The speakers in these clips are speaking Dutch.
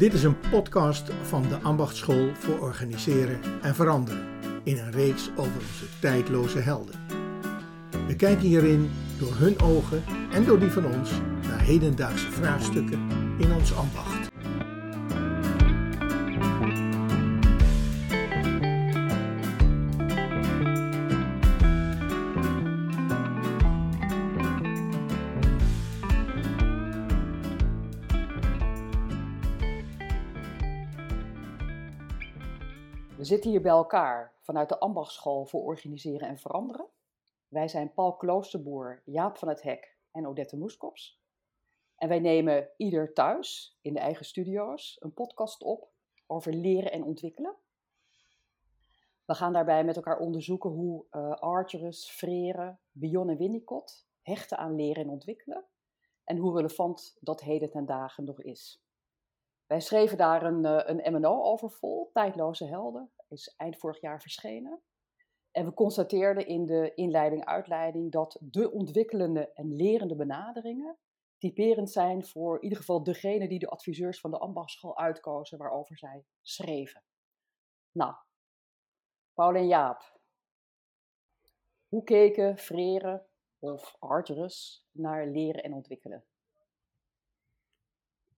Dit is een podcast van de Ambachtschool voor Organiseren en Veranderen in een reeks over onze tijdloze helden. We kijken hierin door hun ogen en door die van ons naar hedendaagse vraagstukken in ons ambacht. Zitten hier bij elkaar vanuit de Ambachtschool voor Organiseren en Veranderen. Wij zijn Paul Kloosterboer, Jaap van het Hek en Odette Moeskops. En wij nemen ieder thuis, in de eigen studio's, een podcast op over leren en ontwikkelen. We gaan daarbij met elkaar onderzoeken hoe uh, Arterus, Frere, Bion en Winnicott hechten aan leren en ontwikkelen. En hoe relevant dat heden ten dagen nog is. Wij schreven daar een, uh, een MNO over vol, Tijdloze Helden, is eind vorig jaar verschenen. En we constateerden in de inleiding-uitleiding dat de ontwikkelende en lerende benaderingen typerend zijn voor in ieder geval degene die de adviseurs van de ambachtschool uitkozen waarover zij schreven. Nou, Paul en Jaap, hoe keken Frere of Arterus naar leren en ontwikkelen?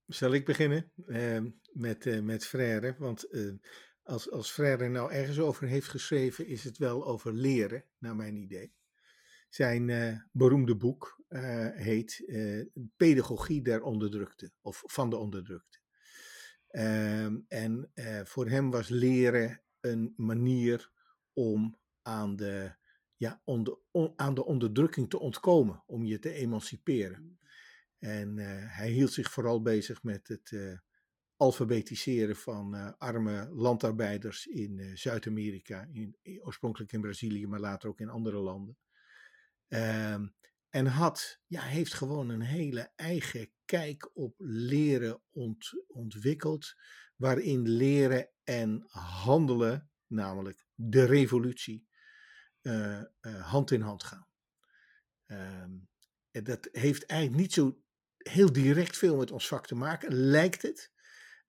Zal ik beginnen uh, met, uh, met Frère? Want uh, als, als Frère nou ergens over heeft geschreven, is het wel over leren, naar mijn idee. Zijn beroemde boek heet Pedagogie der onderdrukte, of van de onderdrukte. Ehm, en voor hem was leren een manier om aan de, ja, onder, on, aan de onderdrukking te ontkomen, om je te emanciperen. En uh, hij hield zich vooral bezig met het alfabetiseren van uh, arme landarbeiders in Zuid-Amerika, in, oorspronkelijk in Brazilië, maar later ook in andere landen. Ehm, en had, ja, heeft gewoon een hele eigen kijk op leren ont, ontwikkeld, waarin leren en handelen, namelijk de revolutie, hand in hand gaan. Um, dat heeft eigenlijk niet zo heel direct veel met ons vak te maken, lijkt het.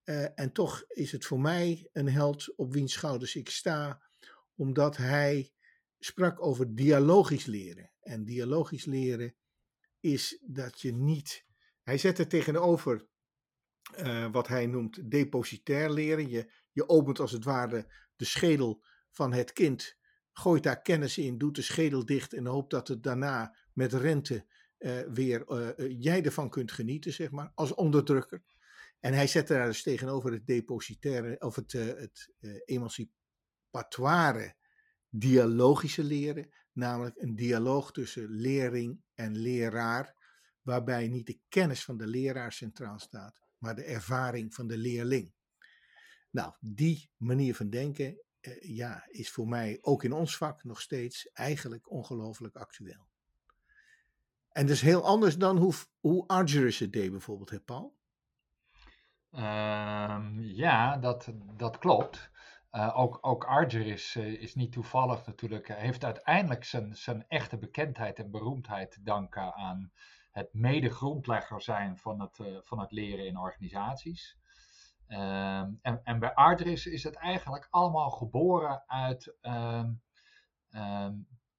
Uh, en toch is het voor mij een held op wiens schouders ik sta, omdat hij sprak over dialogisch leren. En dialogisch leren is dat je niet. Hij zet er tegenover uh, wat hij noemt depositair leren. Je, je opent als het ware de schedel van het kind, gooit daar kennis in, doet de schedel dicht en hoopt dat het daarna met rente uh, weer jij ervan kunt genieten, zeg maar, als onderdrukker. En hij zette daar dus tegenover het depositaire, of het, het emancipatoire dialogische leren, namelijk een dialoog tussen leerling en leraar, waarbij niet de kennis van de leraar centraal staat, maar de ervaring van de leerling. Nou, die manier van denken ja, is voor mij ook in ons vak nog steeds eigenlijk ongelooflijk actueel. En dat is heel anders dan hoe, hoe het deed bijvoorbeeld, hè Paul? Uh, ja, dat, dat klopt. Uh, ook, ook Argerus uh, is niet toevallig natuurlijk. Hij heeft uiteindelijk zijn, zijn echte bekendheid en beroemdheid te danken aan het mede-grondlegger zijn van het, van het leren in organisaties. Ehm, en, en bij Argerus is het eigenlijk allemaal geboren uit ehm,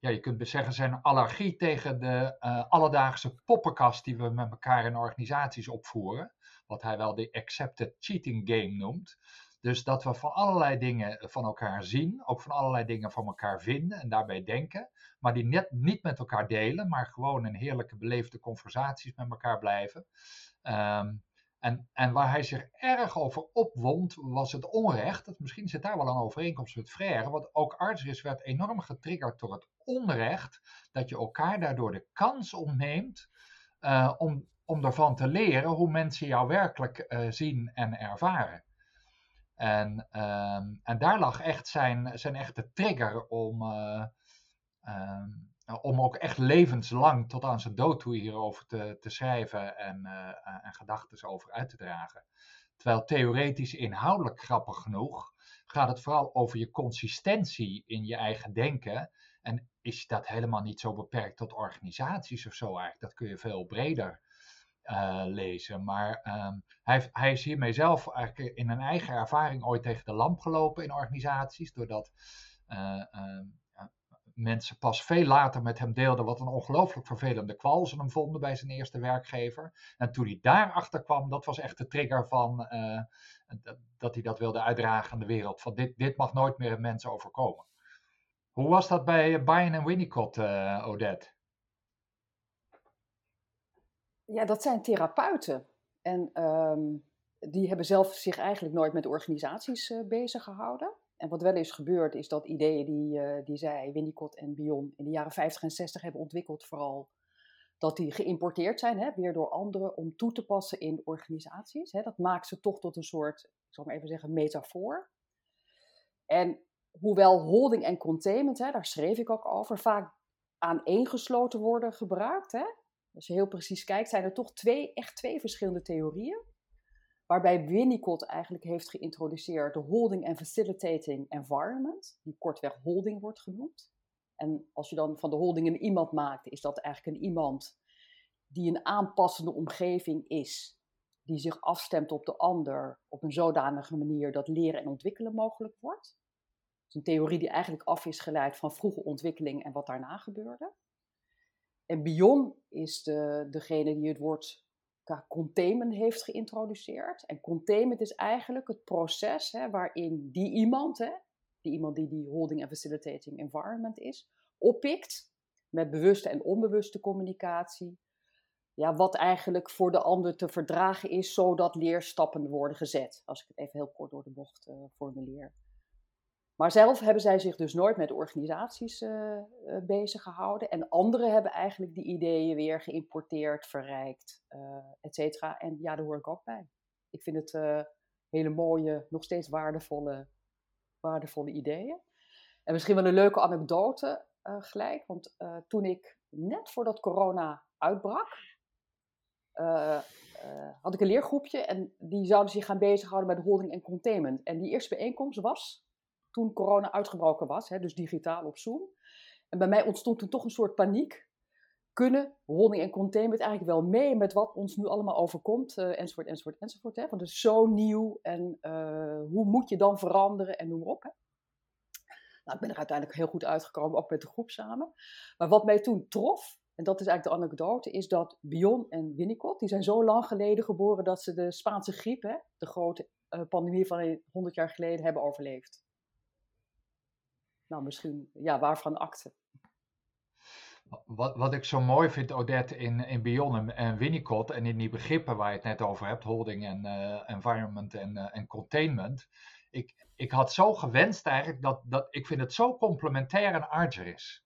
ja, je kunt zeggen, zijn allergie tegen de uh, alledaagse poppenkast die we met elkaar in organisaties opvoeren. Wat hij wel de accepted cheating game noemt. Dus dat we van allerlei dingen van elkaar zien, ook van allerlei dingen van elkaar vinden en daarbij denken, maar die net niet met elkaar delen, maar gewoon in heerlijke beleefde conversaties met elkaar blijven. Um, en, en waar hij zich erg over opwond, was het onrecht. Dat, misschien zit daar wel een overeenkomst met Frère. Want ook Artsis werd enorm getriggerd door het onrecht. Dat je elkaar daardoor de kans ontneemt uh, om, om daarvan te leren hoe mensen jou werkelijk uh, zien en ervaren. En, uh, en daar lag echt zijn, zijn echte trigger om, uh, om ook echt levenslang tot aan zijn dood toe hierover te, te schrijven en, uh, en gedachten over uit te dragen. Terwijl theoretisch inhoudelijk grappig genoeg gaat het vooral over je consistentie in je eigen denken. En is dat helemaal niet zo beperkt tot organisaties of zo eigenlijk. Dat kun je veel breder lezen. Maar ehm, hij, hij, is hiermee zelf eigenlijk in een eigen ervaring ooit tegen de lamp gelopen in organisaties. Doordat ehm, mensen pas veel later met hem deelden wat een ongelooflijk vervelende kwal ze hem vonden bij zijn eerste werkgever. En toen hij daarachter kwam, dat was echt de trigger van uh, dat, hij dat wilde uitdragen aan de wereld. Van dit, dit mag nooit meer een mens overkomen. Hoe was dat bij Bayern en Winnicott, Odette? Ja, dat zijn therapeuten. En um, die hebben zelf zich eigenlijk nooit met organisaties uh, bezig gehouden. En wat wel is gebeurd, is dat ideeën die, uh, die zij, Winnicott en Bion, in de jaren 50 en 60 hebben ontwikkeld, vooral dat die geïmporteerd zijn, hè, weer door anderen, om toe te passen in organisaties. Hè. Dat maakt ze toch tot een soort, ik zal maar even zeggen, metafoor. En hoewel holding en containment, hè, daar schreef ik ook over, vaak aaneengesloten worden gebruikt. Hè. Als je heel precies kijkt, zijn er toch twee, echt twee verschillende theorieën. Waarbij Winnicott eigenlijk heeft geïntroduceerd de holding and facilitating environment, die kortweg holding wordt genoemd. En als je dan van de holding een iemand maakt, is dat eigenlijk een iemand die een aanpassende omgeving is, die zich afstemt op de ander op een zodanige manier dat leren en ontwikkelen mogelijk wordt. Het is een theorie die eigenlijk af is geleid van vroege ontwikkeling en wat daarna gebeurde. En Bion is de, degene die het woord containment heeft geïntroduceerd. En containment is eigenlijk het proces hè, waarin die iemand, hè, die iemand die die holding en facilitating environment is, oppikt met bewuste en onbewuste communicatie. Ja, wat eigenlijk voor de ander te verdragen is, zodat leerstappen worden gezet. Als ik het even heel kort door de bocht uh, formuleer. Maar zelf hebben zij zich dus nooit met organisaties uh, bezig gehouden. En anderen hebben eigenlijk die ideeën weer geïmporteerd, verrijkt, uh, et cetera. En ja, daar hoor ik ook bij. Ik vind het hele mooie, nog steeds waardevolle, waardevolle ideeën. En misschien wel een leuke anekdote gelijk. Want toen ik net voordat corona uitbrak, had ik een leergroepje. En die zouden zich gaan bezighouden met holding en containment. En die eerste bijeenkomst was toen corona uitgebroken was, hè, dus digitaal op Zoom. En bij mij ontstond toen toch een soort paniek. Kunnen holding en containment eigenlijk wel mee met wat ons nu allemaal overkomt, uh, enzovoort, enzovoort, enzovoort. Hè? Want het is zo nieuw en uh, hoe moet je dan veranderen en noem maar op. Hè? Nou, ik ben er uiteindelijk heel goed uitgekomen, ook met de groep samen. Maar wat mij toen trof, en dat is eigenlijk de anekdote, is dat Bion en Winnicott, die zijn zo lang geleden geboren dat ze de Spaanse griep, hè, de grote uh, pandemie van 100 jaar geleden, hebben overleefd nou, misschien, ja, waarvan akte. Wat, wat ik zo mooi vind, Odette, in, in Bion en, Winnicott en in die begrippen waar je het net over hebt, holding en uh, environment en, uh, en containment. Ik, ik had zo gewenst eigenlijk dat, dat ik vind het zo complementair aan Argeris.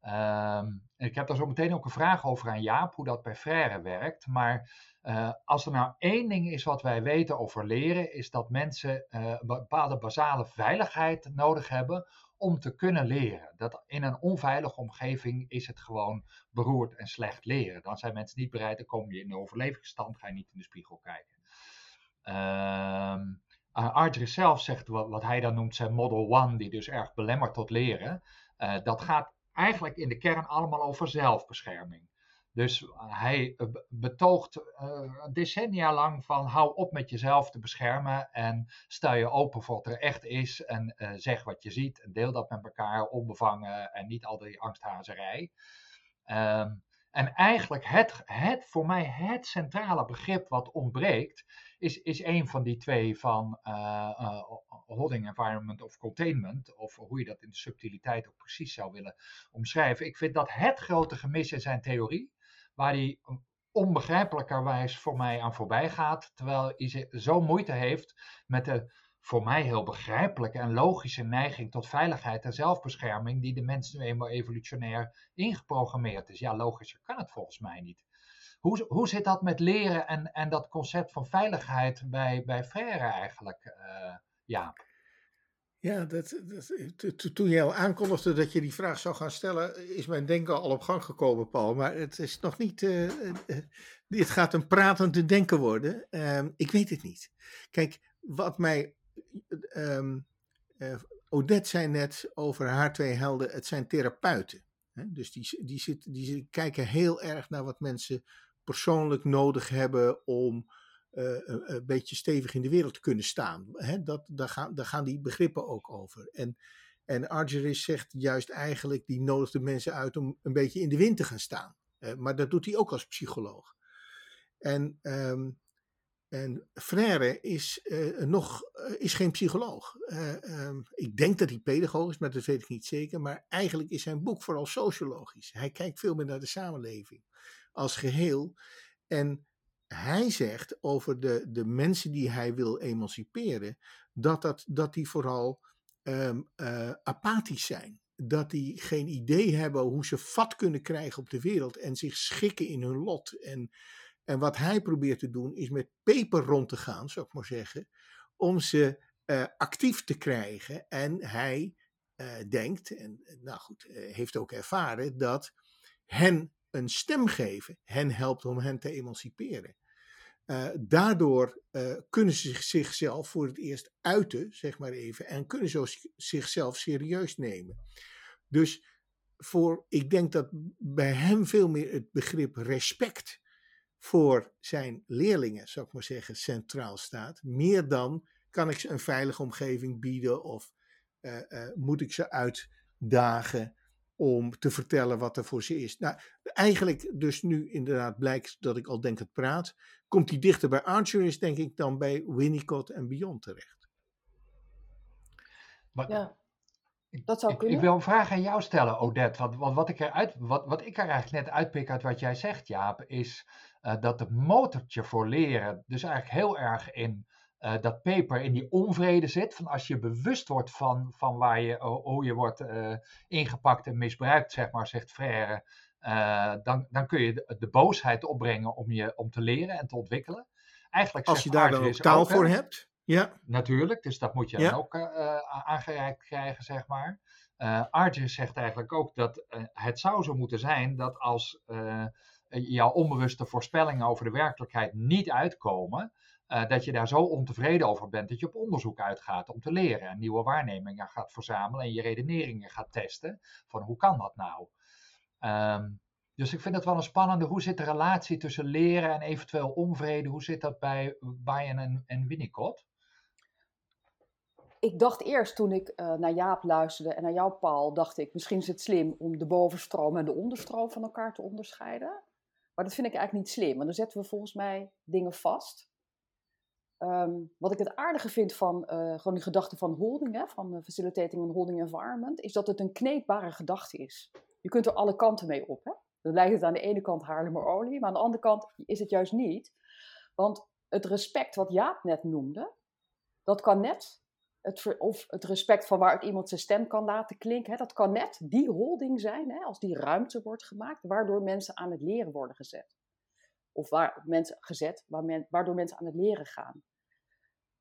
Um, ik heb daar zo meteen ook een vraag over aan Jaap, hoe dat bij Frère werkt. Maar uh, als er nou één ding is wat wij weten over leren, is dat mensen een bepaalde basale veiligheid nodig hebben om te kunnen leren. Dat in een onveilige omgeving is het gewoon beroerd en slecht leren. Dan zijn mensen niet bereid, dan kom je in de overlevingsstand, ga je niet in de spiegel kijken. Uh, zelf zegt wat, wat, hij dan noemt zijn Model One, die dus erg belemmert tot leren. Uh, dat gaat eigenlijk in de kern allemaal over zelfbescherming. Dus hij eh, betoogt uh, decennia lang van hou op met jezelf te beschermen en stel je open voor wat er echt is en zeg wat je ziet en deel dat met elkaar onbevangen en niet al die angsthazerij. Um, en eigenlijk het, het, voor mij het centrale begrip wat ontbreekt, is, is een van die twee van uh, holding environment of containment, of hoe je dat in de subtiliteit ook precies zou willen omschrijven. Ik vind dat het grote gemis in zijn theorie waar hij onbegrijpelijkerwijs voor mij aan voorbij gaat, terwijl hij zo moeite heeft met de voor mij heel begrijpelijke en logische neiging tot veiligheid en zelfbescherming, die de mens nu eenmaal evolutionair ingeprogrammeerd is. Ja, logischer kan het volgens mij niet. Hoe, hoe zit dat met leren en, en dat concept van veiligheid bij, bij Frère eigenlijk, uh? Ja, dat, dat, toen je al aankondigde dat je die vraag zou gaan stellen, is mijn denken al op gang gekomen, Paul. Maar het is nog niet. Uh, uh, het gaat een pratende denken worden. Uh, ik weet het niet. Kijk, wat mij. Um, Odette zei net over haar twee helden, het zijn therapeuten. Hè? Dus die, die, zit, die kijken heel erg naar wat mensen persoonlijk nodig hebben om een, een, beetje stevig in de wereld te kunnen staan. Dat, daar, gaan, daar gaan die begrippen ook over. En, en Argeris zegt juist eigenlijk, die nodigt de mensen uit om een beetje in de wind te gaan staan. maar dat doet hij ook als psycholoog. En um, en Frère is, nog, is geen psycholoog. Um, ik denk dat hij pedagoog is, maar dat weet ik niet zeker. Maar eigenlijk is zijn boek vooral sociologisch. Hij kijkt veel meer naar de samenleving als geheel. En hij zegt over de, de mensen die hij wil emanciperen, dat, dat, dat die vooral um, apathisch zijn. Dat die geen idee hebben hoe ze vat kunnen krijgen op de wereld en zich schikken in hun lot. En en wat hij probeert te doen is met peper rond te gaan, zou ik maar zeggen, om ze uh, actief te krijgen. En hij uh, denkt, en nou goed, heeft ook ervaren, dat hen een stem geven hen helpt om hen te emanciperen. daardoor kunnen ze zichzelf voor het eerst uiten, zeg maar even, en kunnen ze zichzelf serieus nemen. Dus voor, ik denk dat bij hem veel meer het begrip respect voor zijn leerlingen, zou ik maar zeggen, centraal staat. Meer dan kan ik ze een veilige omgeving bieden of uh, moet ik ze uitdagen om te vertellen wat er voor ze is. Nou, eigenlijk dus nu inderdaad blijkt dat ik al denk het praat, komt hij dichter bij Archer is denk ik dan bij Winnicott en Beyond terecht. Maar, ja. Dat zou ik, kunnen. Ik wil een vraag aan jou stellen, Odette. Want, want wat, ik eruit, wat, wat ik er eigenlijk net uitpik uit wat jij zegt, Jaap, is uh, dat het motortje voor leren dus eigenlijk heel erg in uh, dat paper in die onvrede zit. Van als je bewust wordt van, van waar je, hoe je wordt uh, ingepakt en misbruikt, zeg maar, zegt Frère. dan, dan kun je de, de, boosheid opbrengen om, je, om te leren en te ontwikkelen. Eigenlijk als je daar dan ook taal ook, voor hebt. Ja. Natuurlijk, dus dat moet je ja. dan ook aangereikt krijgen, zeg maar. Uh, zegt eigenlijk ook dat het zou zo moeten zijn dat als eh, jouw onbewuste voorspellingen over de werkelijkheid niet uitkomen, uh, dat je daar zo ontevreden over bent dat je op onderzoek uitgaat om te leren en nieuwe waarnemingen gaat verzamelen en je redeneringen gaat testen van hoe kan dat nou? Um, dus ik vind het wel een spannende, hoe zit de relatie tussen leren en eventueel onvrede, hoe zit dat bij Bayern en, en Winnicott? Ik dacht eerst toen ik uh, naar Jaap luisterde en naar jou Paul, dacht ik misschien is het slim om de bovenstroom en de onderstroom van elkaar te onderscheiden. Maar dat vind ik eigenlijk niet slim, want dan zetten we volgens mij dingen vast. Um, wat ik het aardige vind van uh, gewoon die gedachte van holding, hè, van uh, facilitating een holding environment, is dat het een kneedbare gedachte is. Je kunt er alle kanten mee op. Hè? Dan lijkt het aan de ene kant Haarlemmerolie, maar aan de andere kant is het juist niet. Want het respect wat Jaap net noemde, dat kan net het, of het respect van waar iemand zijn stem kan laten klinken. Hè, dat kan net die holding zijn, hè, als die ruimte wordt gemaakt, waardoor mensen aan het leren worden gezet. Of waar mensen gezet, waardoor mensen aan het leren gaan.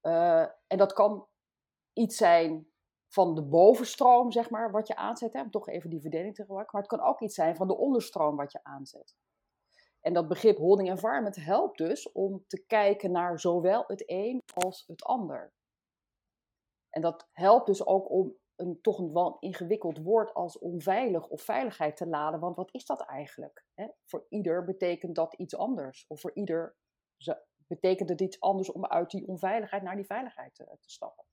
Uh, en dat kan iets zijn van de bovenstroom, zeg maar, wat je aanzet. Hè, om toch even die verdeling te gebruiken. Maar het kan ook iets zijn van de onderstroom wat je aanzet. En dat begrip holding environment helpt dus om te kijken naar zowel het een als het ander. En dat helpt dus ook om een toch een wel ingewikkeld woord als onveilig of veiligheid te laden. Want wat is dat eigenlijk? Hè? Voor ieder betekent dat iets anders. Of voor ieder betekent het iets anders om uit die onveiligheid naar die veiligheid te, te stappen.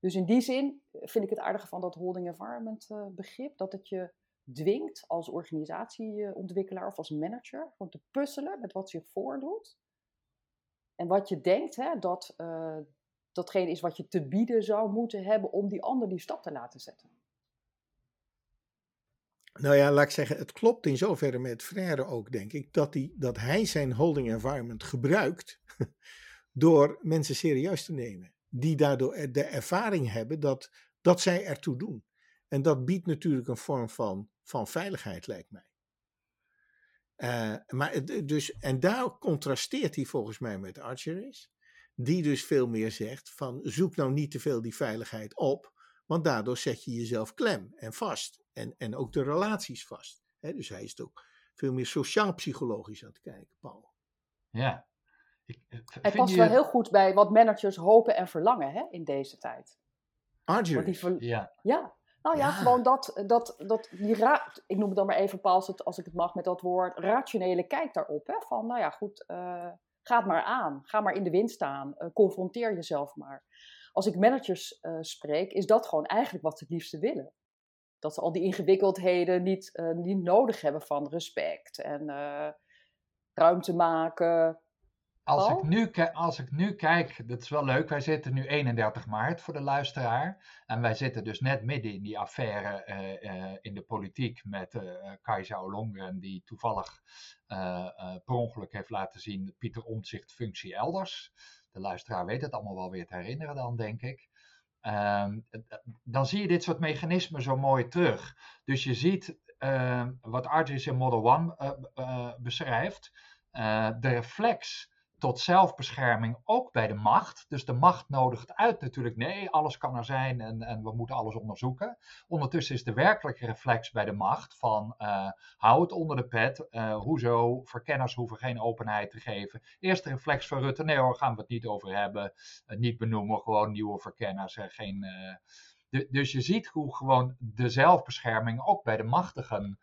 Dus in die zin vind ik het aardige van dat holding environment uh, begrip, dat het je dwingt als organisatieontwikkelaar of als manager om te puzzelen met wat zich voordoet. En wat je denkt hè, dat, uh, datgene is wat je te bieden zou moeten hebben om die ander die stap te laten zetten. Nou ja, laat ik zeggen, het klopt in zoverre met Frère ook, denk ik, dat, die, dat hij zijn holding environment gebruikt door mensen serieus te nemen. Die daardoor de ervaring hebben dat, dat zij ertoe doen. En dat biedt natuurlijk een vorm van, van veiligheid, lijkt mij. Uh, maar dus, en daar contrasteert hij volgens mij met Archeris die dus veel meer zegt van zoek nou niet te veel die veiligheid op, want daardoor zet je jezelf klem en vast. En, en ook de relaties vast. dus hij is ook veel meer sociaal-psychologisch aan het kijken, Paul. Ja. Ik, eh, hij past je... wel heel goed bij wat managers hopen en verlangen hè, in deze tijd. Arduous. Ver... Ja. ja. Nou ja, Ja. gewoon dat, dat, dat die ra ik noem het dan maar even, Paul, als, het, als ik het mag met dat woord, rationele kijk daarop. Hè? Van, nou ja, goed, eh, ga maar aan. Ga maar in de wind staan. eh, confronteer jezelf maar. Als ik managers eh, spreek, is dat gewoon eigenlijk wat ze het liefste willen. Dat ze al die ingewikkeldheden niet, eh, niet nodig hebben van respect en ruimte maken. Als, ik nu, ki- als ik nu kijk, dat is wel leuk, wij zitten nu 31 maart voor de luisteraar. En wij zitten dus net midden in die affaire eh, eh, in de politiek met eh Kajsa Ollongren, die toevallig per ongeluk heeft laten zien Pieter Omtzigt functie elders. De luisteraar weet het allemaal wel weer te herinneren dan, denk ik. Ehm, dan zie je dit soort mechanismen zo mooi terug. Dus je ziet ehm, wat Artis in Model 1 eh, beschrijft, de reflex tot zelfbescherming ook bij de macht. Dus de macht nodigt uit natuurlijk, nee, alles kan er zijn en, en we moeten alles onderzoeken. Ondertussen is de werkelijke reflex bij de macht van eh, hou het onder de pet, eh, hoezo, verkenners hoeven geen openheid te geven. Eerste reflex van Rutte, nee hoor, gaan we het niet over hebben, eh, niet benoemen, gewoon nieuwe verkenners, geen... du- dus je ziet hoe gewoon de zelfbescherming ook bij de machtigen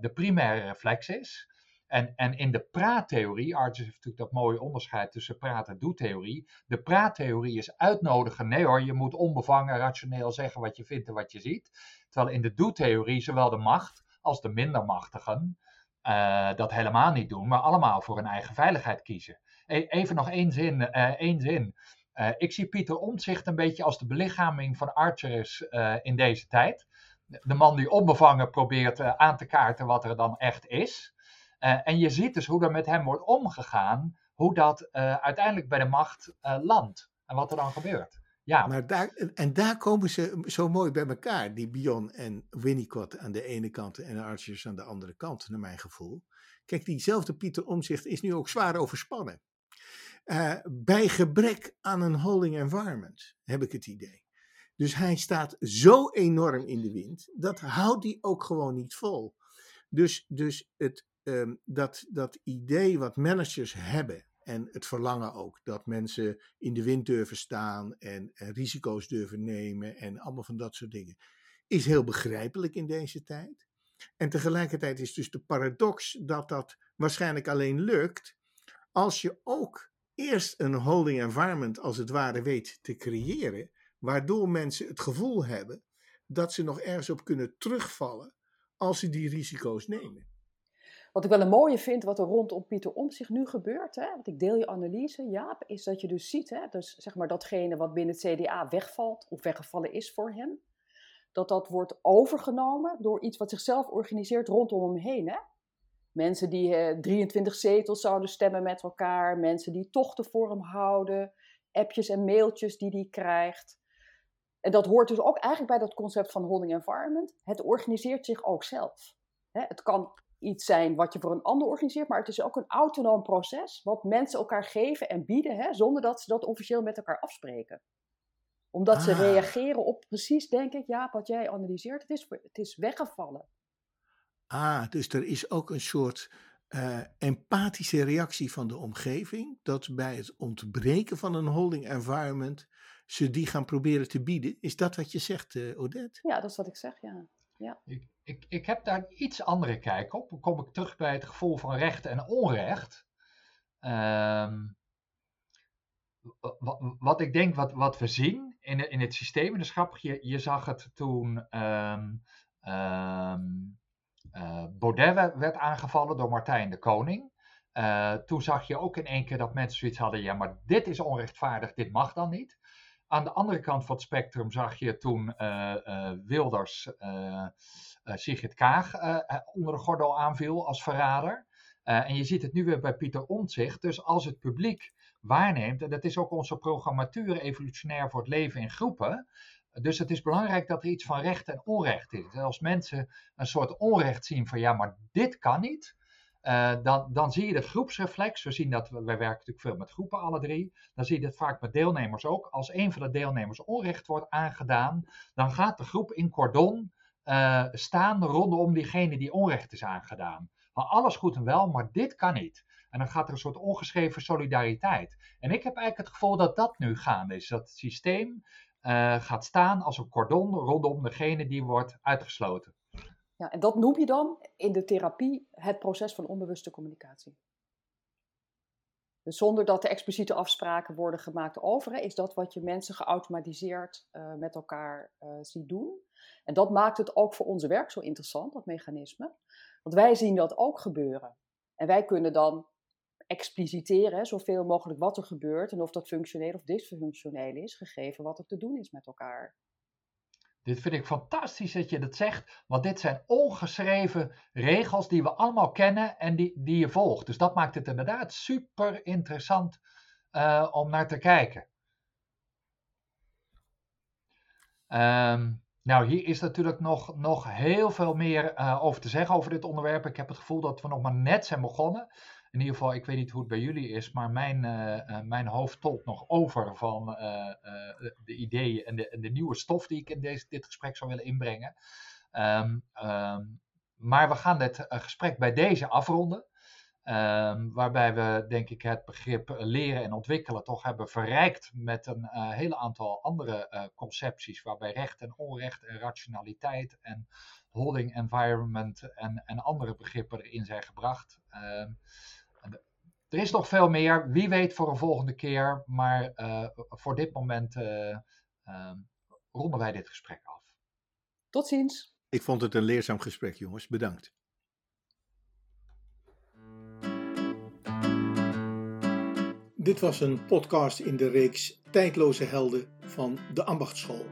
de primaire reflex is. En, en in de praattheorie, Arthur heeft natuurlijk dat mooie onderscheid tussen praat- en doe-theorie. De praattheorie is uitnodigen. Nee hoor, je moet onbevangen, rationeel zeggen wat je vindt en wat je ziet. Terwijl in de doe-theorie zowel de macht als de minder machtigen eh, dat helemaal niet doen, maar allemaal voor hun eigen veiligheid kiezen. E- even nog één zin. eh, één zin. Eh, ik zie Pieter Omtzigt een beetje als de belichaming van Archerus eh, in deze tijd. De man die onbevangen probeert aan te kaarten wat er dan echt is. Eh, en je ziet dus hoe er met hem wordt omgegaan, hoe dat eh, uiteindelijk bij de macht eh, landt en wat er dan gebeurt. Ja, Maar daar, en daar komen ze zo mooi bij elkaar, die Bion en Winnicott aan de ene kant en Archers aan de andere kant, naar mijn gevoel. Kijk, diezelfde Pieter Omzicht is nu ook zwaar overspannen. Bij gebrek aan een holding environment, heb ik het idee. Dus hij staat zo enorm in de wind, dat houdt hij ook gewoon niet vol. Dus, dus het, ehm, dat, dat idee wat managers hebben, en het verlangen ook, dat mensen in de wind durven staan en, en risico's durven nemen en allemaal van dat soort dingen, is heel begrijpelijk in deze tijd. En tegelijkertijd is dus de paradox dat dat waarschijnlijk alleen lukt als je ook eerst een holding environment als het ware weet te creëren, waardoor mensen het gevoel hebben dat ze nog ergens op kunnen terugvallen als ze die risico's nemen. Wat ik wel een mooie vind, wat er rondom Pieter Omtzigt nu gebeurt, hè, want ik deel je analyse, Jaap, is dat je dus ziet, hè, dus zeg maar datgene wat binnen het CDA wegvalt of weggevallen is voor hem, dat dat wordt overgenomen door iets wat zichzelf organiseert rondom hem heen. Hè? Mensen die eh, 23 zetels zouden stemmen met elkaar, mensen die tochten voor hem houden, appjes en mailtjes die hij krijgt. En dat hoort dus ook eigenlijk bij dat concept van holding environment. Het organiseert zich ook zelf. Het kan iets zijn wat je voor een ander organiseert, maar het is ook een autonoom proces wat mensen elkaar geven en bieden, hè, zonder dat ze dat officieel met elkaar afspreken. Omdat ze Ah. reageren op precies, denk ik, ja, wat jij analyseert, het is, het is weggevallen. Ah, dus er is ook een soort eh, empathische reactie van de omgeving, dat bij het ontbreken van een holding environment ze die gaan proberen te bieden. Is dat wat je zegt, eh, Odette? Ja, dat is wat ik zeg, ja. Ik, ik, ik heb daar een iets andere kijk op. Dan kom ik terug bij het gevoel van recht en onrecht. Ehm, wa- wat, ik denk, wat, wat we zien in, in het systeem, dat is grappig, je, zag het toen eh, Baudet werd, werd aangevallen door Martijn de Koning. Eh, toen zag je ook in één keer dat mensen zoiets hadden, ja, maar dit is onrechtvaardig, dit mag dan niet. Aan de andere kant van het spectrum zag je toen eh, eh, Wilders eh, Sigrid Kaag onder de gordel aanviel als verrader. En je ziet het nu weer bij Pieter Omtzigt. Dus als het publiek waarneemt, en dat is ook onze programmatuur evolutionair voor het leven in groepen. Dus het is belangrijk dat er iets van recht en onrecht is. En als mensen een soort onrecht zien van ja, maar dit kan niet. Uh, dan, dan zie je dat groepsreflex. We zien dat, wij werken natuurlijk veel met groepen, alle drie. Dan zie je dat vaak met deelnemers ook. Als een van de deelnemers onrecht wordt aangedaan, dan gaat de groep in cordon uh, staan rondom diegene die onrecht is aangedaan. Van alles goed en wel, maar dit kan niet. En dan gaat er een soort ongeschreven solidariteit. En ik heb eigenlijk het gevoel dat dat nu gaande is. Dat het systeem eh, gaat staan als een cordon rondom degene die wordt uitgesloten. Ja, en dat noem je dan in de therapie het proces van onbewuste communicatie. Dus zonder dat er expliciete afspraken worden gemaakt over, is dat wat je mensen geautomatiseerd uh, met elkaar uh, ziet doen. En dat maakt het ook voor onze werk zo interessant, dat mechanisme. Want wij zien dat ook gebeuren. En wij kunnen dan expliciteren, zoveel mogelijk wat er gebeurt en of dat functioneel of dysfunctioneel is, gegeven wat er te doen is met elkaar. Dit vind ik fantastisch dat je dat zegt, want dit zijn ongeschreven regels die we allemaal kennen en die, die je volgt. Dus dat maakt het inderdaad super interessant uh, om naar te kijken. Um, nou, hier is natuurlijk nog, nog heel veel meer uh, over te zeggen over dit onderwerp. Ik heb het gevoel dat we nog maar net zijn begonnen in ieder geval, ik weet niet hoe het bij jullie is, maar mijn, uh, mijn hoofd tolt nog over van uh, de ideeën en de, en de, nieuwe stof die ik in deze, dit gesprek zou willen inbrengen. Um, um, maar we gaan dit gesprek bij deze afronden. Um, waarbij we, denk ik, het begrip leren en ontwikkelen toch hebben verrijkt met een hele aantal andere concepties, waarbij recht en onrecht en rationaliteit en holding environment en, en andere begrippen erin zijn gebracht. Er is nog veel meer. Wie weet voor een volgende keer. Maar uh, voor dit moment uh, uh, ronden wij dit gesprek af. Tot ziens. Ik vond het een leerzaam gesprek, jongens. Bedankt. Dit was een podcast in de reeks Tijdloze Helden van de Ambachtschool.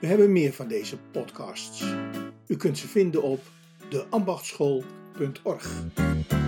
We hebben meer van deze podcasts. U kunt ze vinden op deambachtschool.org.